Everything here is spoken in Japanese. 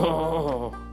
あ